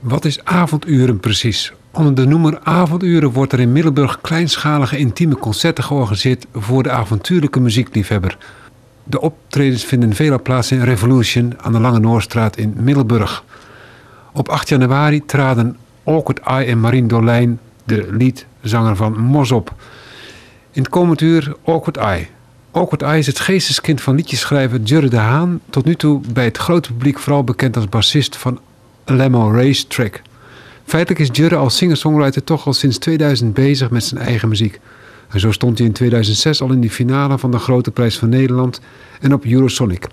Wat is avonduren precies? Onder de noemer avonduren wordt er in Middelburg kleinschalige intieme concerten georganiseerd voor de avontuurlijke muziekliefhebber. De optredens vinden veelal plaats in Revolution aan de Lange Noorstraat in Middelburg. Op 8 januari traden Awkward Eye en Marien Dolijn, de liedzanger van Mos op. In het komend uur Awkward Eye. Awkward Eye is het geesteskind van liedjeschrijver Jurre de Haan, tot nu toe bij het grote publiek vooral bekend als bassist van Lemo Race Track. Feitelijk is Jurre als singer-songwriter toch al sinds 2000 bezig met zijn eigen muziek. En zo stond hij in 2006 al in de finale van de Grote Prijs van Nederland en op Eurosonic.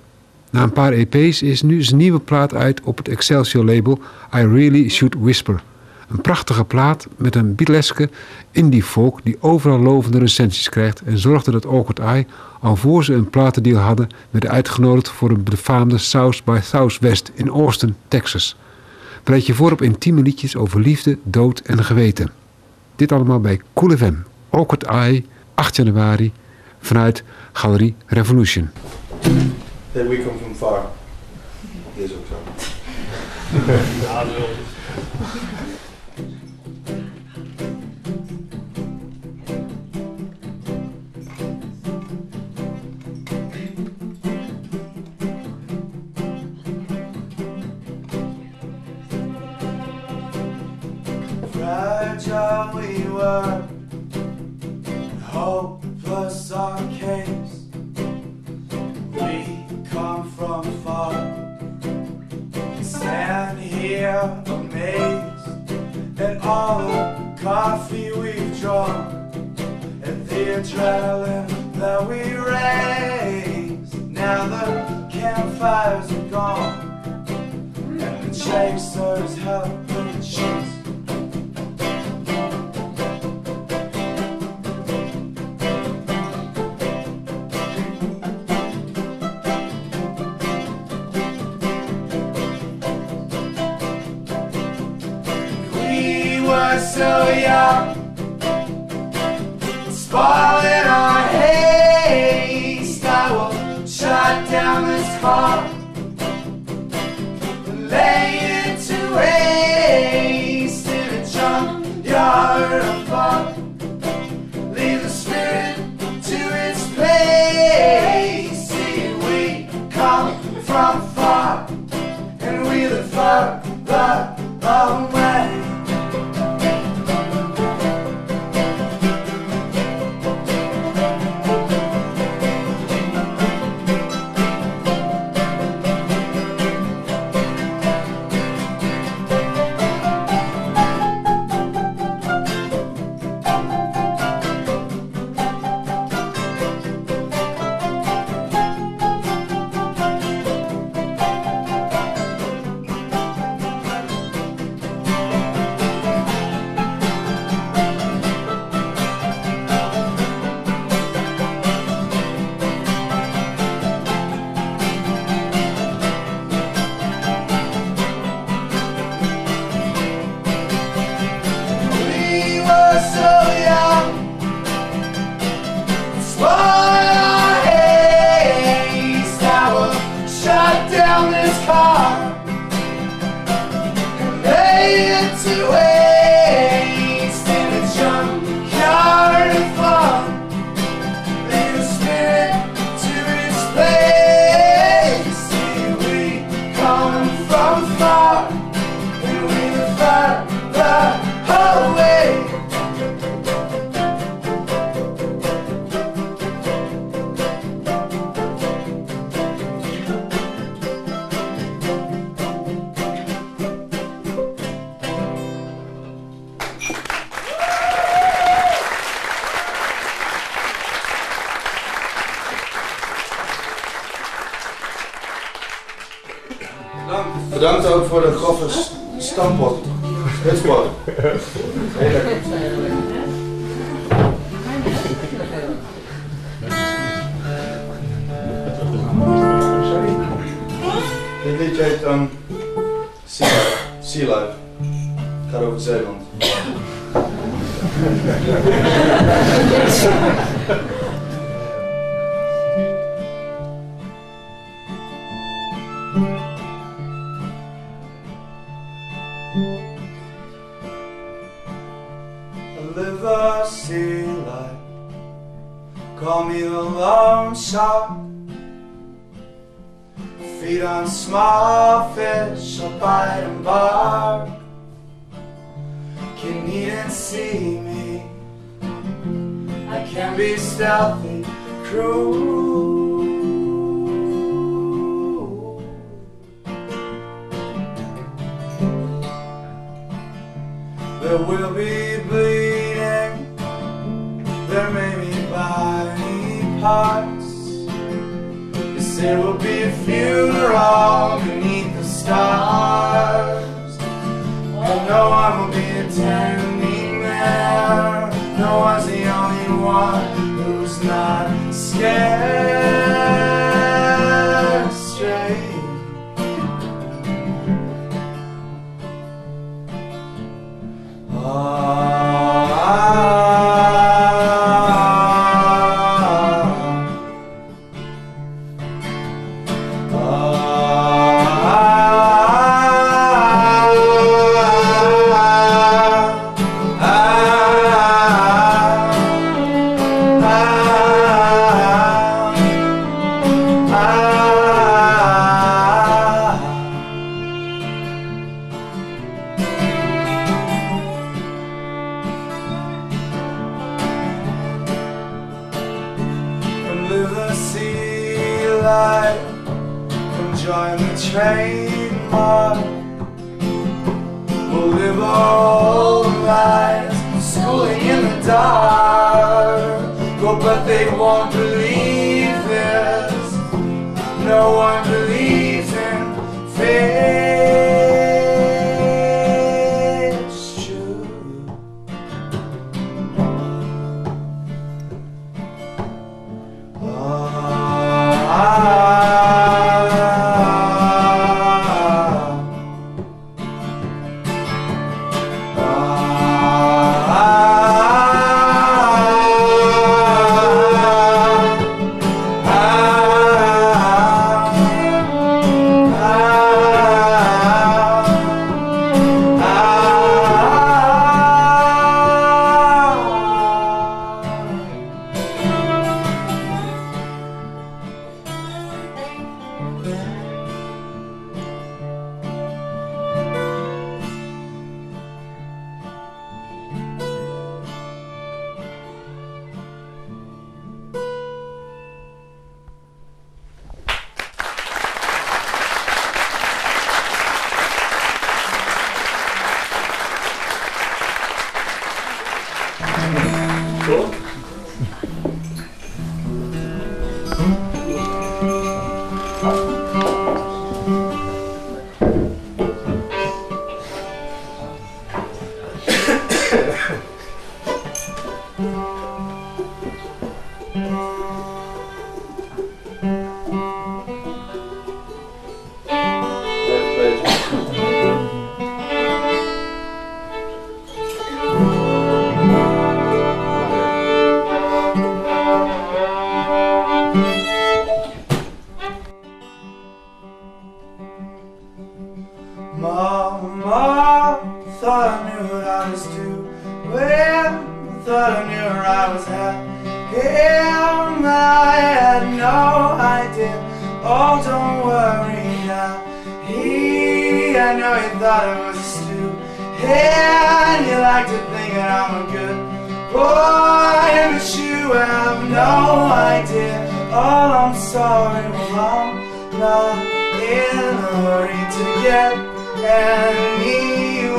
Na een paar EP's is nu zijn nieuwe plaat uit op het Excelsior-label I Really Should Whisper. Een prachtige plaat met een Beatleske indie folk die overal lovende recensies krijgt en zorgde dat Awkward Eye al voor ze een platendeal hadden werd uitgenodigd voor een befaamde South by Southwest in Austin, Texas. Bereid je voor op intieme liedjes over liefde, dood en geweten. Dit allemaal bij Cool FM. Awkward Eye, 8 januari, vanuit Galerie Revolution. That we come from far. Is ook zo. Fragile we were, hopeless our case. We come from far, stand here amazed at all the coffee we've drunk, and the adrenaline that we raise. Now the campfires are gone, and the chasers help in the spoiling our haste. I will shut down this car Dit liedje heet dan Sea Life. Life. Gaat over Zeeland. at a bar can and see me. I can be stealthy, cruel. Attending there. No one's the only one who's not scared boy, but you have no idea. Oh, I'm sorry, well, I'm not in a hurry to get anywhere.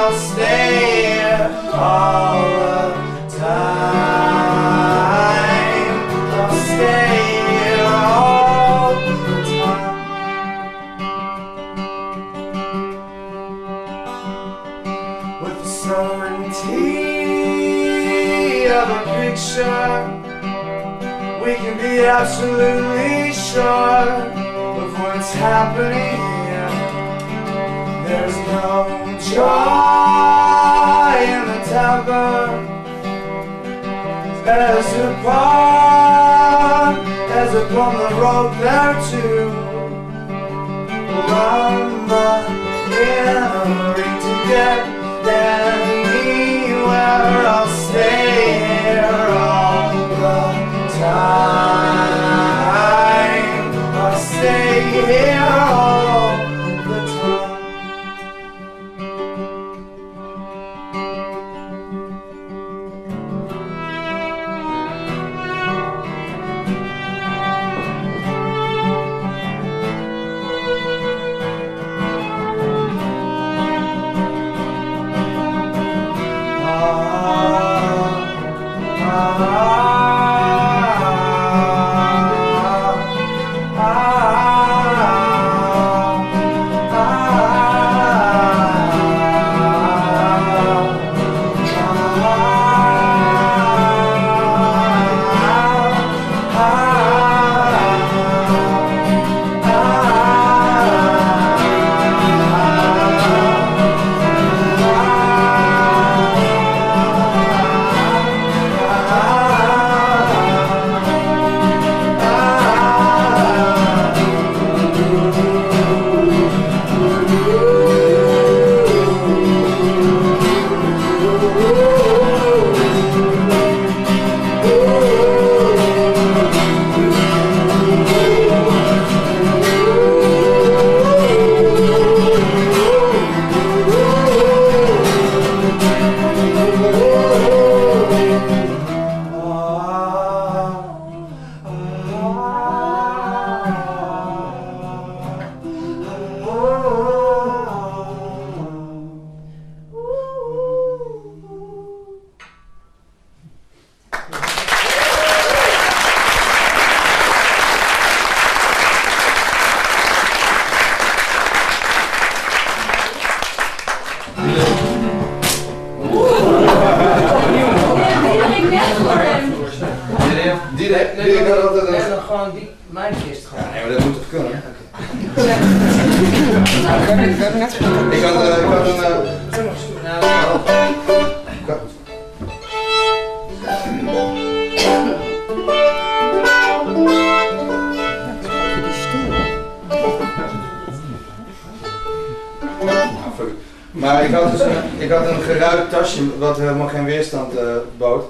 I'll stay here all the time. I'll stay picture, we can be absolutely sure of what's happening here. There's no joy in the tavern as upon as upon the road there too. Not in a hurry to Die, die, where I'll stay here all the time. I'll stay here all Ah. Die, ik had altijd een... En dan gewoon die, mijn kist gewoon. Nee, maar dat moet toch kunnen? Ik had, eh, ik had een... eh, Nou, ja. Nou. Maar ik had dus een, ik had een geruit tasje wat helemaal geen weerstand eh, bood.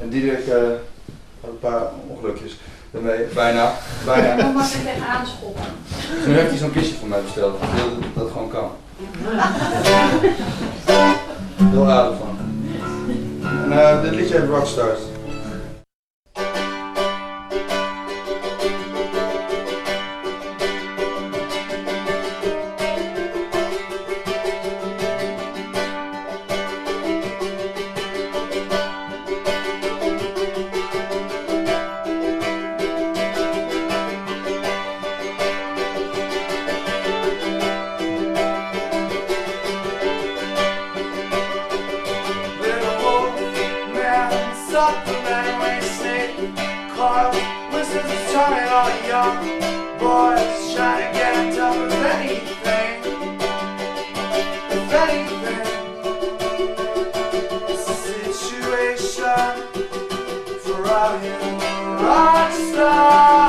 En Diederik eh had een paar ongelukjes daarmee. Bijna. Bijna. Dan mag ik tegenaan schoppen. Dus nu heeft hij zo'n kistje voor mij besteld. Ik wil dat dat gewoon kan. Heel aardig van. En eh, dit liedje heet Rockstars. Rockstar.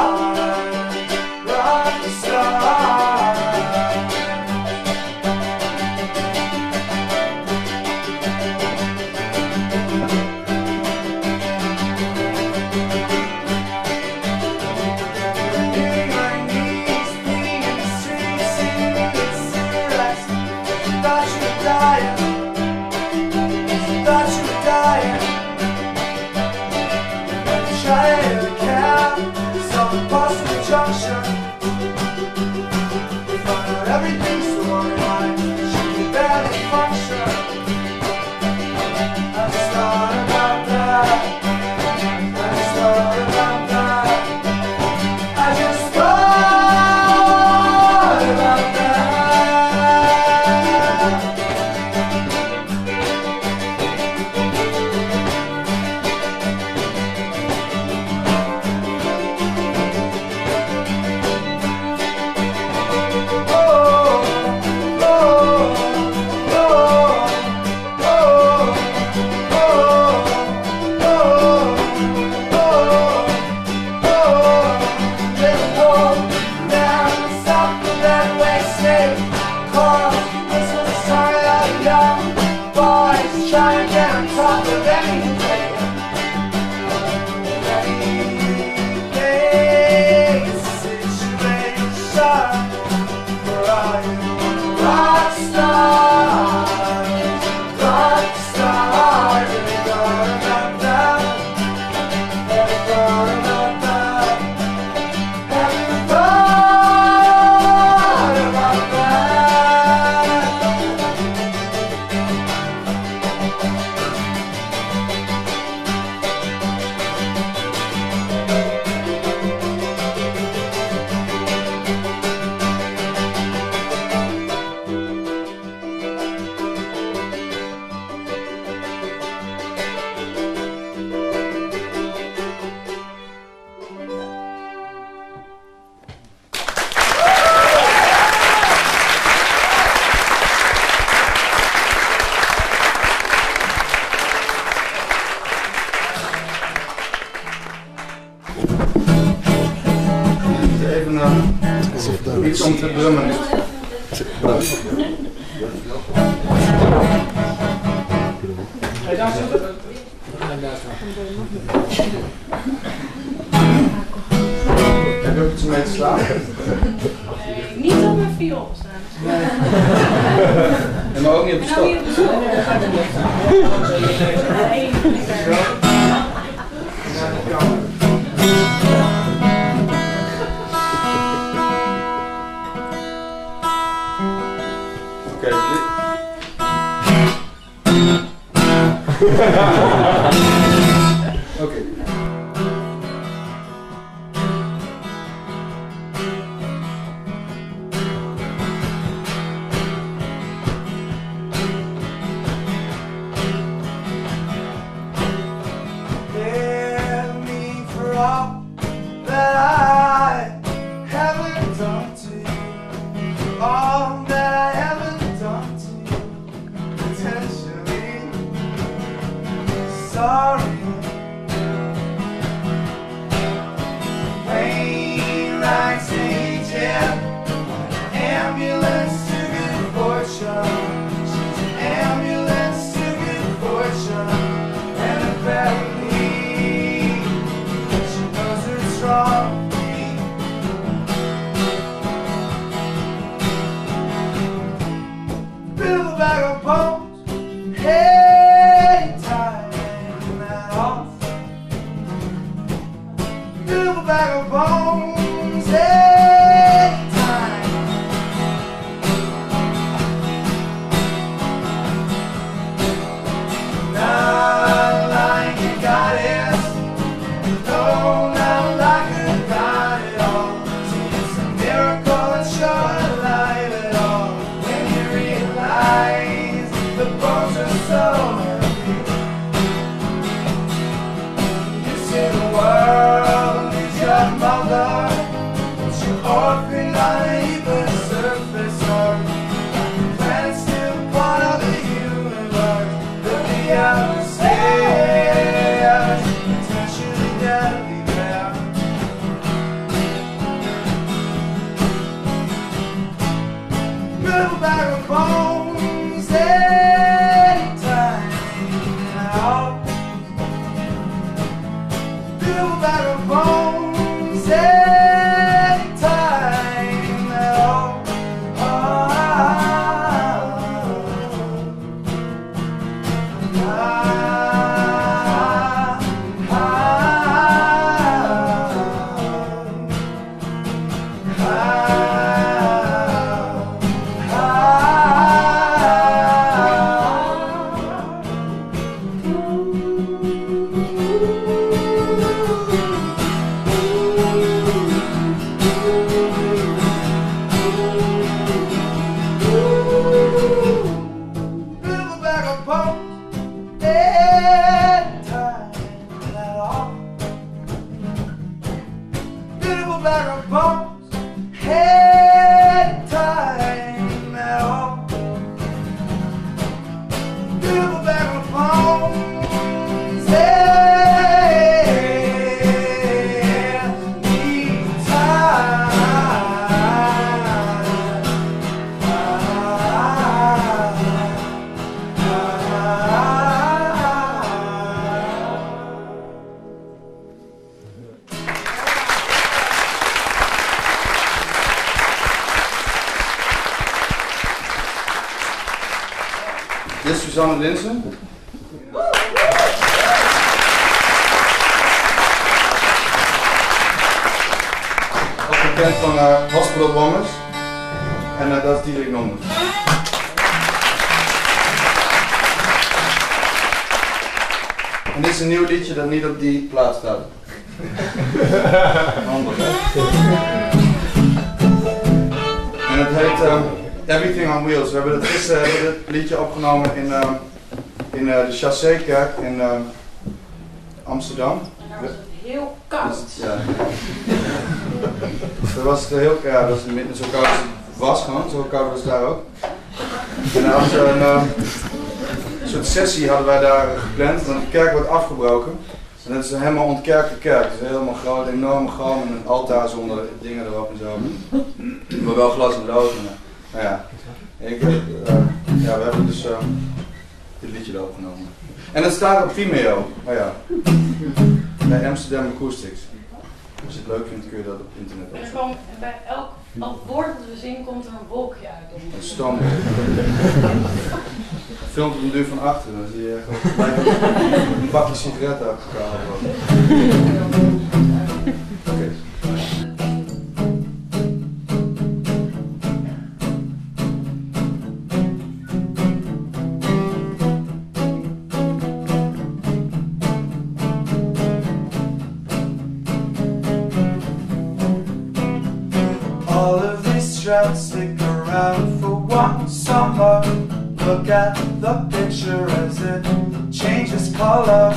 Bump. Liedje opgenomen in, eh, in eh, de Chassé-kerk in eh, Amsterdam. En dan was het heel koud. Dus, ja. Dat was het heel ja, dat was midden zo koud als het was gewoon, zo koud was het daar ook. En dan hadden we een eh, soort sessie hadden wij daar gepland, want de kerk wordt afgebroken. En dat is een helemaal ontkerkte kerk, dus helemaal groot, enorme galm en een altaar zonder dingen erop en zo. Maar wel glas en lood. Nou ja, ik, eh, ja, we hebben dus eh, dit liedje erop genomen. En het staat op Vimeo, oh ja, bij Amsterdam Acoustics. Als je het leuk vindt kun je dat op internet En er opzoeken. kwam bij elk elk woord dat we zingen komt er een wolkje uit. Een stam. Filmt op een duur van achter, dan zie je echt een bakje sigaretten uitgehaald worden. Look at the picture as it changes color.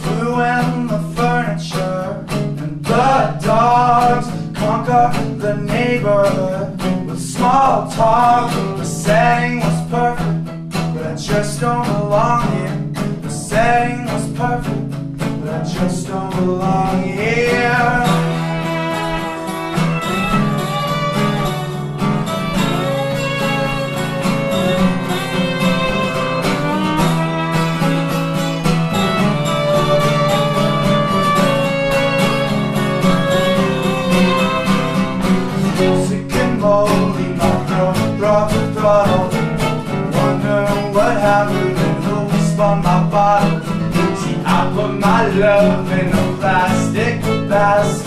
Flew in the furniture, and the dogs conquer the neighborhood with small talk. The setting was perfect, but I just don't belong here. The setting was perfect. But I just don't belong here. My love in a plastic basket.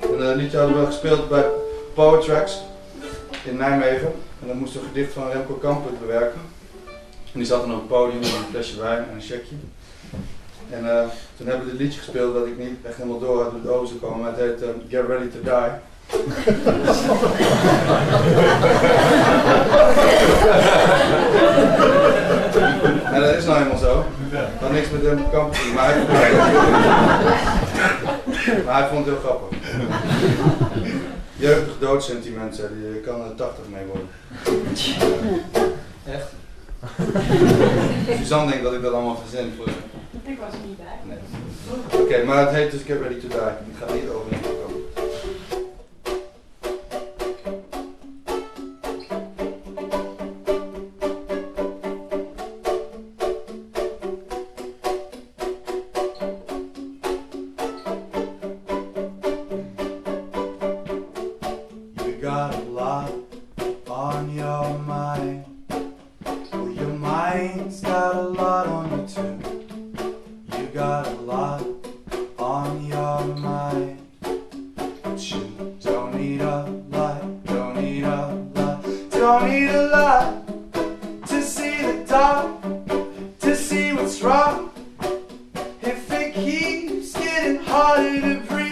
Een eh, liedje hadden we gespeeld bij Power Tracks in Nijmegen. En dan moest een gedicht van Remco Kampert bewerken. En die zat dan op het podium met een flesje wijn en een checkje. En eh, toen hebben we dit liedje gespeeld dat ik niet echt helemaal door had hoe het over komen. Het heet eh, Get Ready to Die. en dat is nou helemaal zo. Had niks met hem kamp te doen, maar hij, maar hij vond het heel grappig. Jeugdig doodsentiment, zei hij. Je kan er 80 mee worden. Echt? Suzanne denkt dat ik dat allemaal verzin voor Ik was er niet bij. Nee. Oké, maar het heet dus Get Ready to Die. Ik ga niet over i hard to breathe.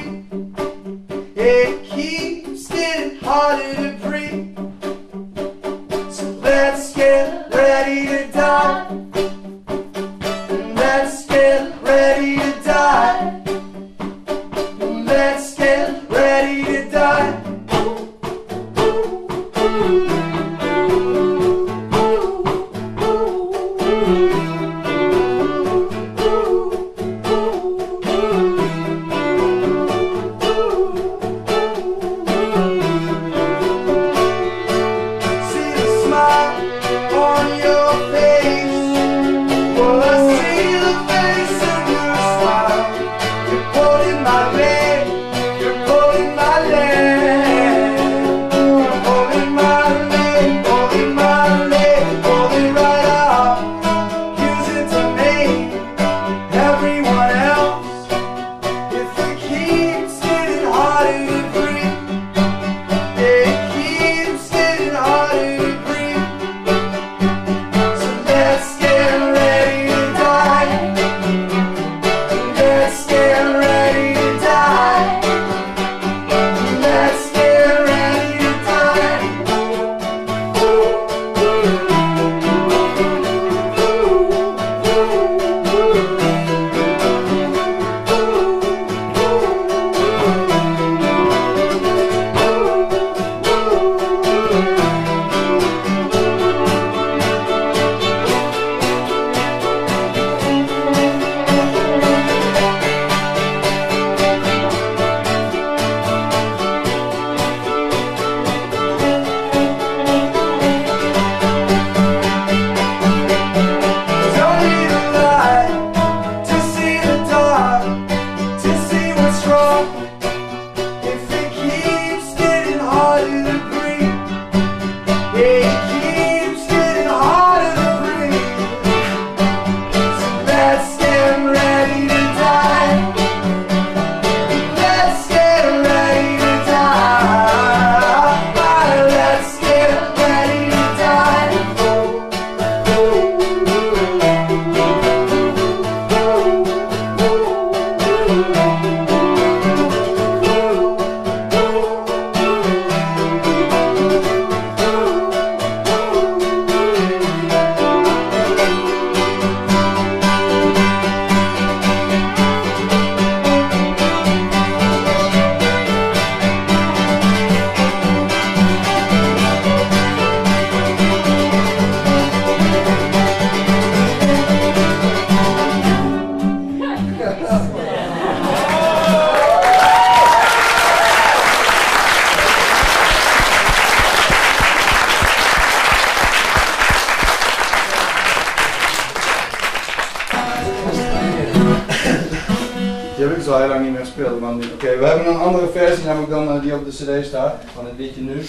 al lang niet meer gespeeld. Oké, we hebben een andere versie, namelijk dan eh, die op de cd staat, van het liedje nu.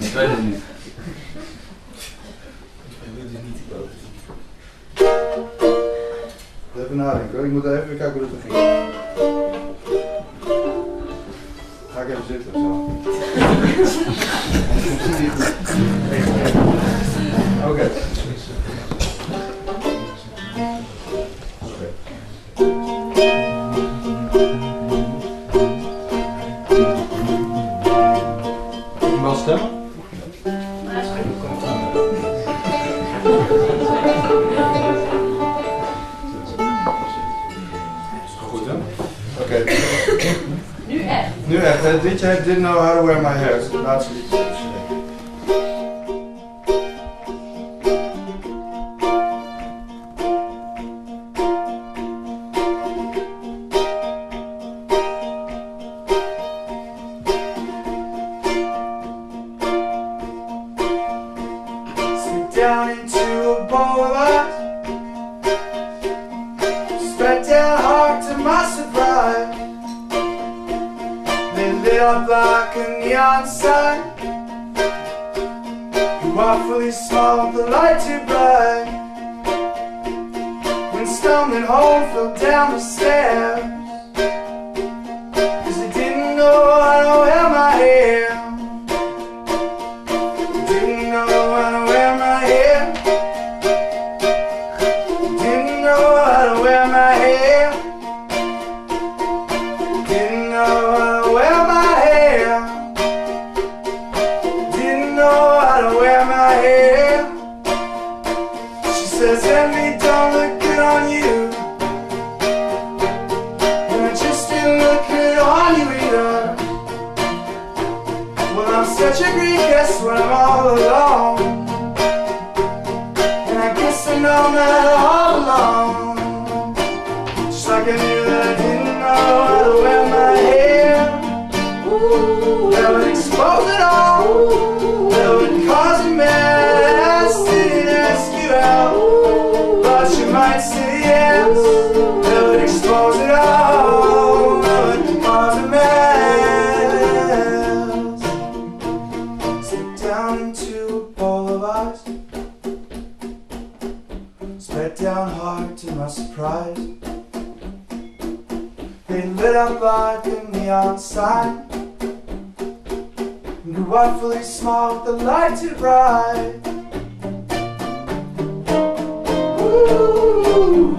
Ik weet het niet. Even nadenken hoor, ik moet even kijken hoe het er. Ga ik even zitten ofzo. Oké. didn't know how to wear my hair, so up black a neon sign You are fully small, the light too bright When stumbling home, fell down the stairs Cause I didn't know how. I like a neon sign. Grew up fully small with the light too bright. Ooh,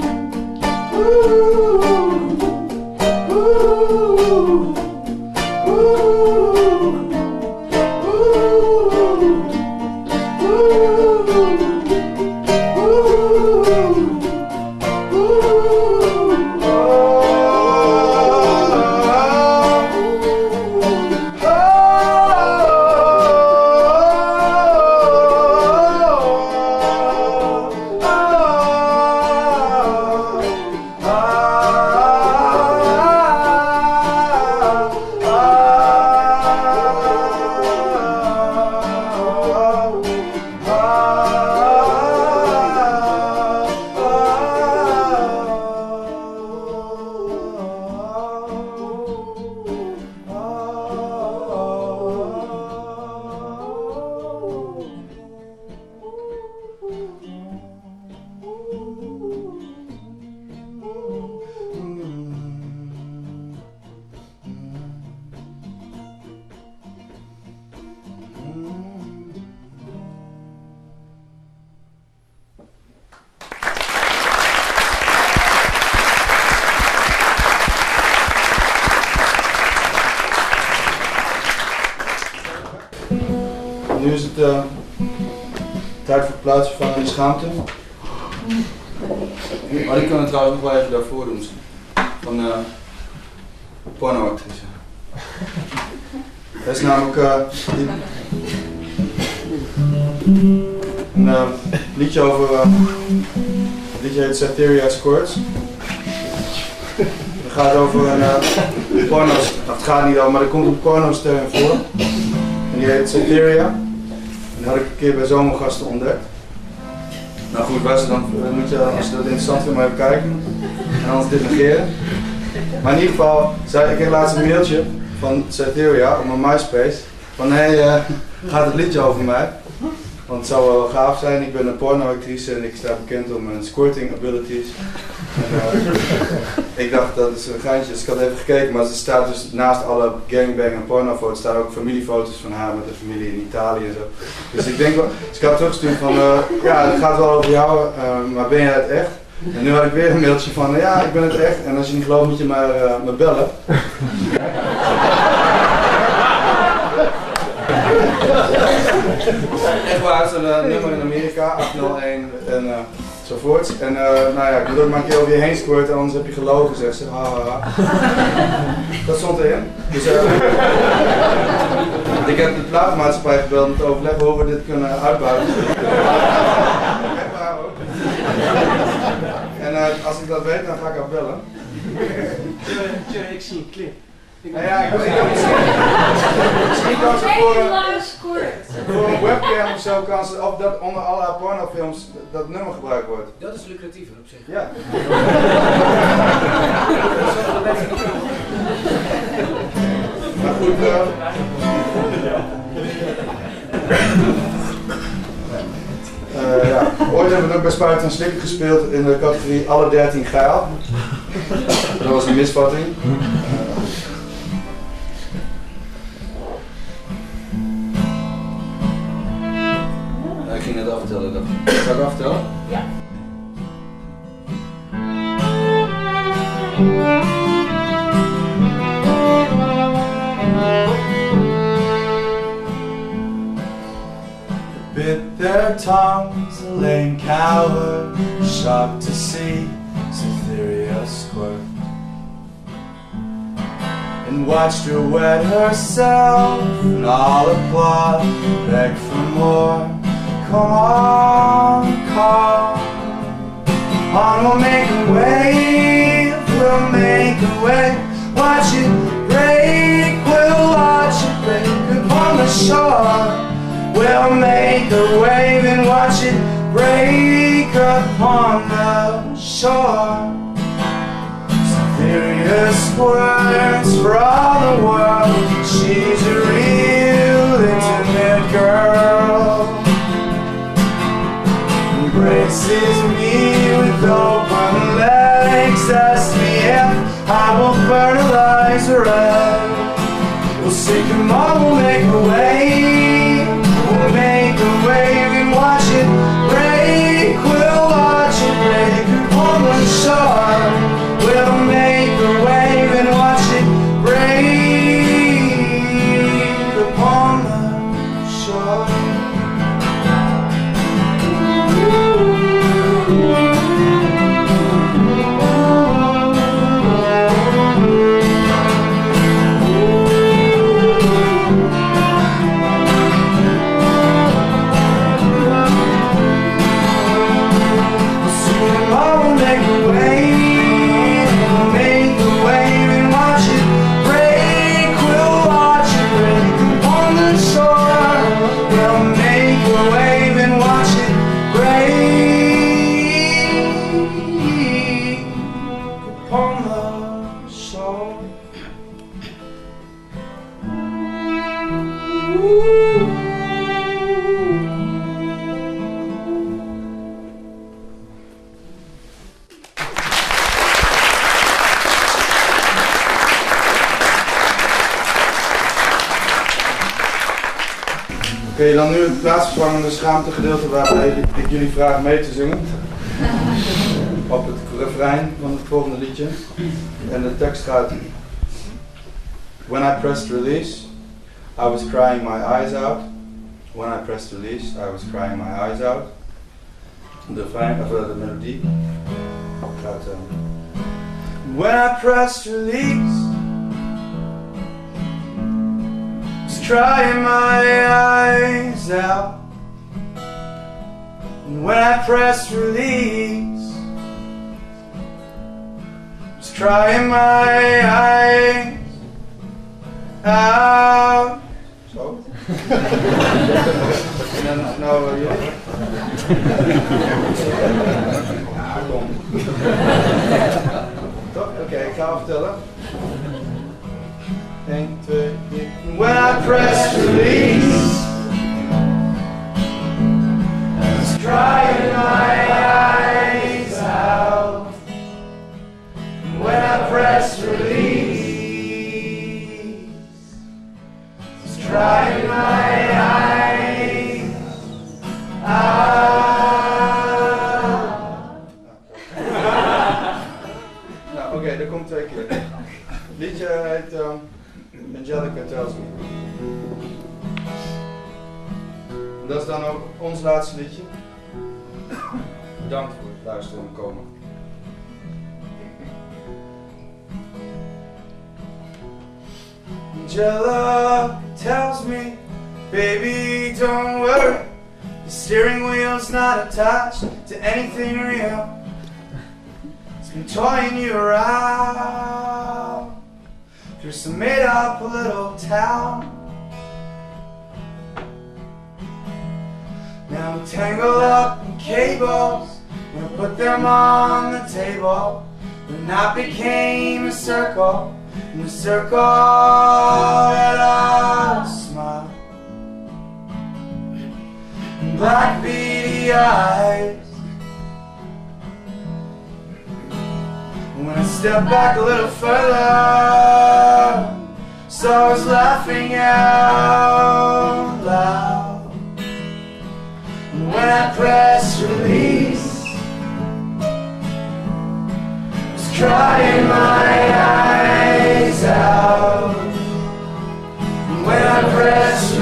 ooh, Nu is het eh, tijd voor het plaatsen van de schaamte. Maar die kunnen we trouwens nog wel even daarvoor doen. Van uh, pornoactrice. Dat is namelijk die- een liedje over. eh, het liedje heet Squirts. Het gaat over een uh, porno. Het gaat niet over, maar er komt een pornoster voor. En die heet Satyria. Die had ik een keer bij Zomergasten ontdekt. Nou goed, was dan, moet je, als je dat interessant vindt, maar even kijken. En anders dit negeren. Maar in ieder geval, zei, ik laatst een mailtje van Satyria op mijn MySpace. Van hé, hey, eh, gaat het liedje over mij? Want het zou wel gaaf zijn, ik ben een pornoactrice en ik sta bekend om mijn squirting abilities. Eh, ik dacht dat is een geintje, dus ik had even gekeken, maar er staat dus naast alle gangbang en pornofoto's staan ook familiefoto's van haar met de familie in Italië en zo. Dus ik denk wel, dus ik had teruggestuurd van, eh, ja het gaat wel over jou, eh, maar ben jij het echt? En nu had ik weer een mailtje van, ja ik ben het echt en als je niet gelooft moet je maar eh, me bellen. Echt waar, is een eh, nummer in Amerika, 801 en eh zovoorts. En eh, nou ja, ik ook maar een keer over je heen squirten, anders heb je gelogen, zegt ze. Ha, ha, ha. Dat stond erin. Dus eh, ik heb de platenmaatschappij gebeld om te overleggen hoe we dit kunnen uitbuiten. Ook. En eh, als ik dat weet, dan ga ik haar bellen. ik zie een clip. Nou ja, ik, ik, ik, misschien, misschien kan ze voor, Voor een webcam of zo, kan ze, of dat onder alle pornofilms dat nummer gebruikt wordt. Dat is lucratiever op zich. Ja. Maar goed, eh, eh, ja. Ooit hebben we ook bij Spuiten en Slikken gespeeld in de categorie alle 13 geil. Dat was een misvatting. Ging net aftellen. Dat... Zal ik aftellen? Ja. bit their tongues, a lame coward, shocked to see Cytherea squirt. And watched her wet herself, and all applaud, beg for more. Come on, come on, we'll make a wave, we'll make a wave. Watch it break, we'll watch it break upon the shore. We'll make a wave and watch it break upon the shore. Serious words for all the world. She's a plaatsvervangende schaamtegedeelte waarbij ik jullie vraag mee te zingen. Op het refrein van het volgende liedje. En de tekst gaat. When I pressed release, I was crying my eyes out. When I pressed release, I was crying my eyes out. De refrein, of eh, de melodie gaat. eh, When I pressed release, try my eyes out. And when I press release, just trying my eyes out. So? no, no, yeah. okay, Carl Diller kom. Toch? Oké, ik ga vertellen. 1, 2, 3. When I pressed release, I was crying my eyes out. When I pressed release, I was crying my Dat is dan ook ons laatste liedje. Bedankt voor het luisteren en komen. Angela tells me, baby, don't worry. The steering wheel's not attached to anything real. It's been toying you around through some made up little town. Now I'm tangled up in cables, gonna put them on the table. The knot became a circle, and the circle had a smile. And black beady eyes. When I stepped back a little further, so I was laughing out loud. And when I pressed release, I was crying my eyes out. And when I pressed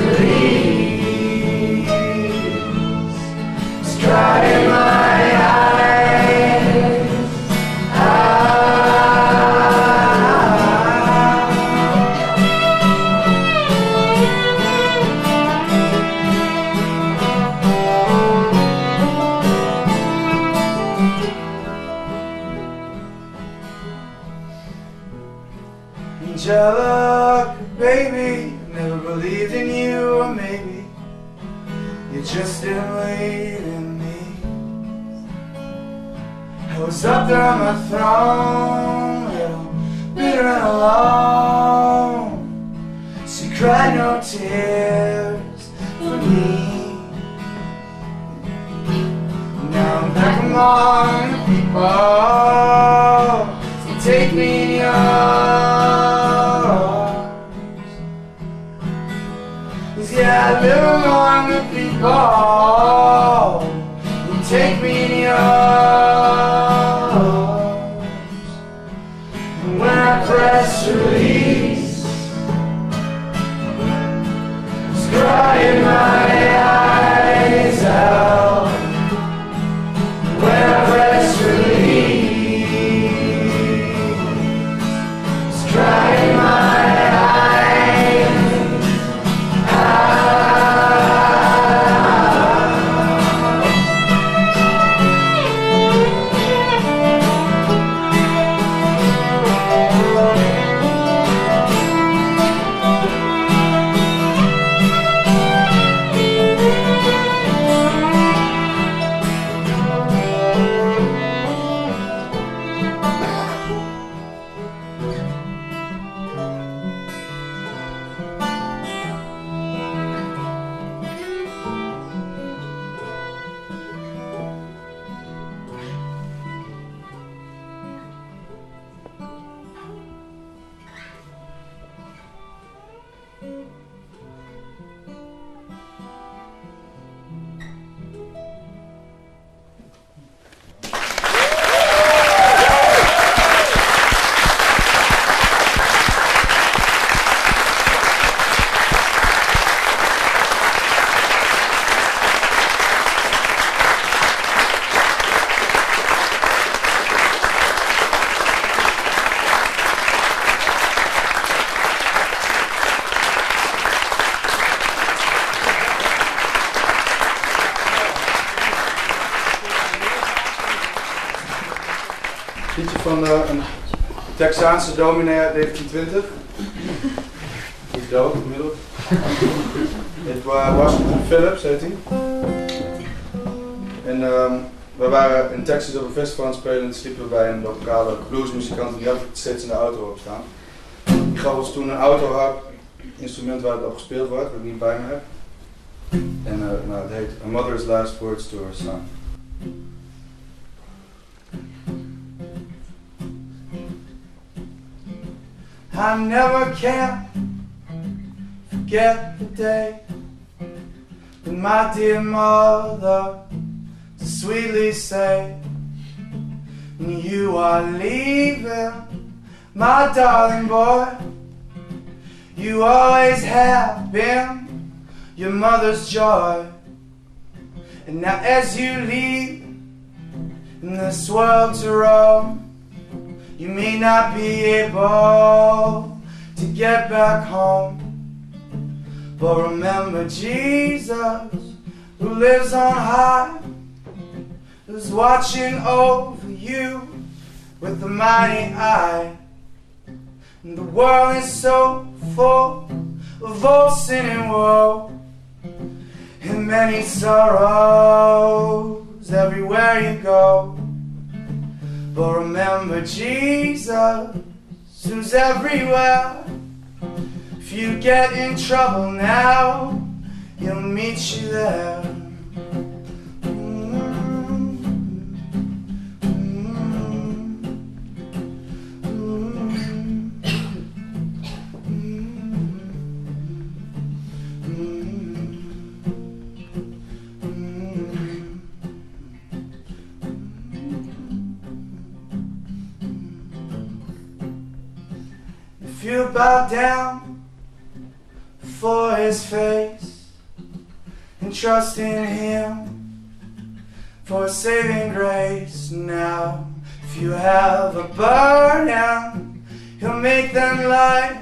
Texaanse dominee uit 1920. Die is dood inmiddels. Het was Washington Phillips, heet hij. En ehm, we waren in Texas op een festival aan het spelen en sliepen we bij een lokale bluesmuzikant die had steeds in de auto op staan. Die gaf ons toen een autoharp, instrument waar het op gespeeld wordt, wat ik niet bij me heb. En eh, nou, het heet A Mother's Last Words to Her Son. I never can forget the day when my dear mother sweetly say, You are leaving, my darling boy. You always have been your mother's joy. And now, as you leave in this world to roam, you may not be able to get back home. But remember Jesus, who lives on high, who's watching over you with a mighty eye. And the world is so full of all sin and woe, and many sorrows everywhere you go. But remember Jesus, who's everywhere. If you get in trouble now, he'll meet you there. Bow down for his face and trust in him for saving grace now, if you have a burden, he'll make them light,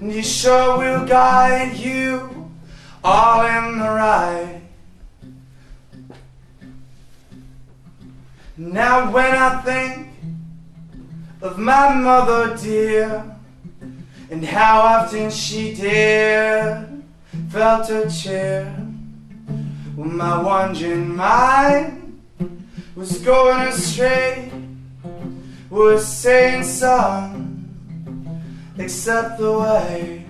and he sure will guide you all in the right. Now, when I think of my mother dear and how often she did felt her cheer when my wandering mind was going astray was saying son except the way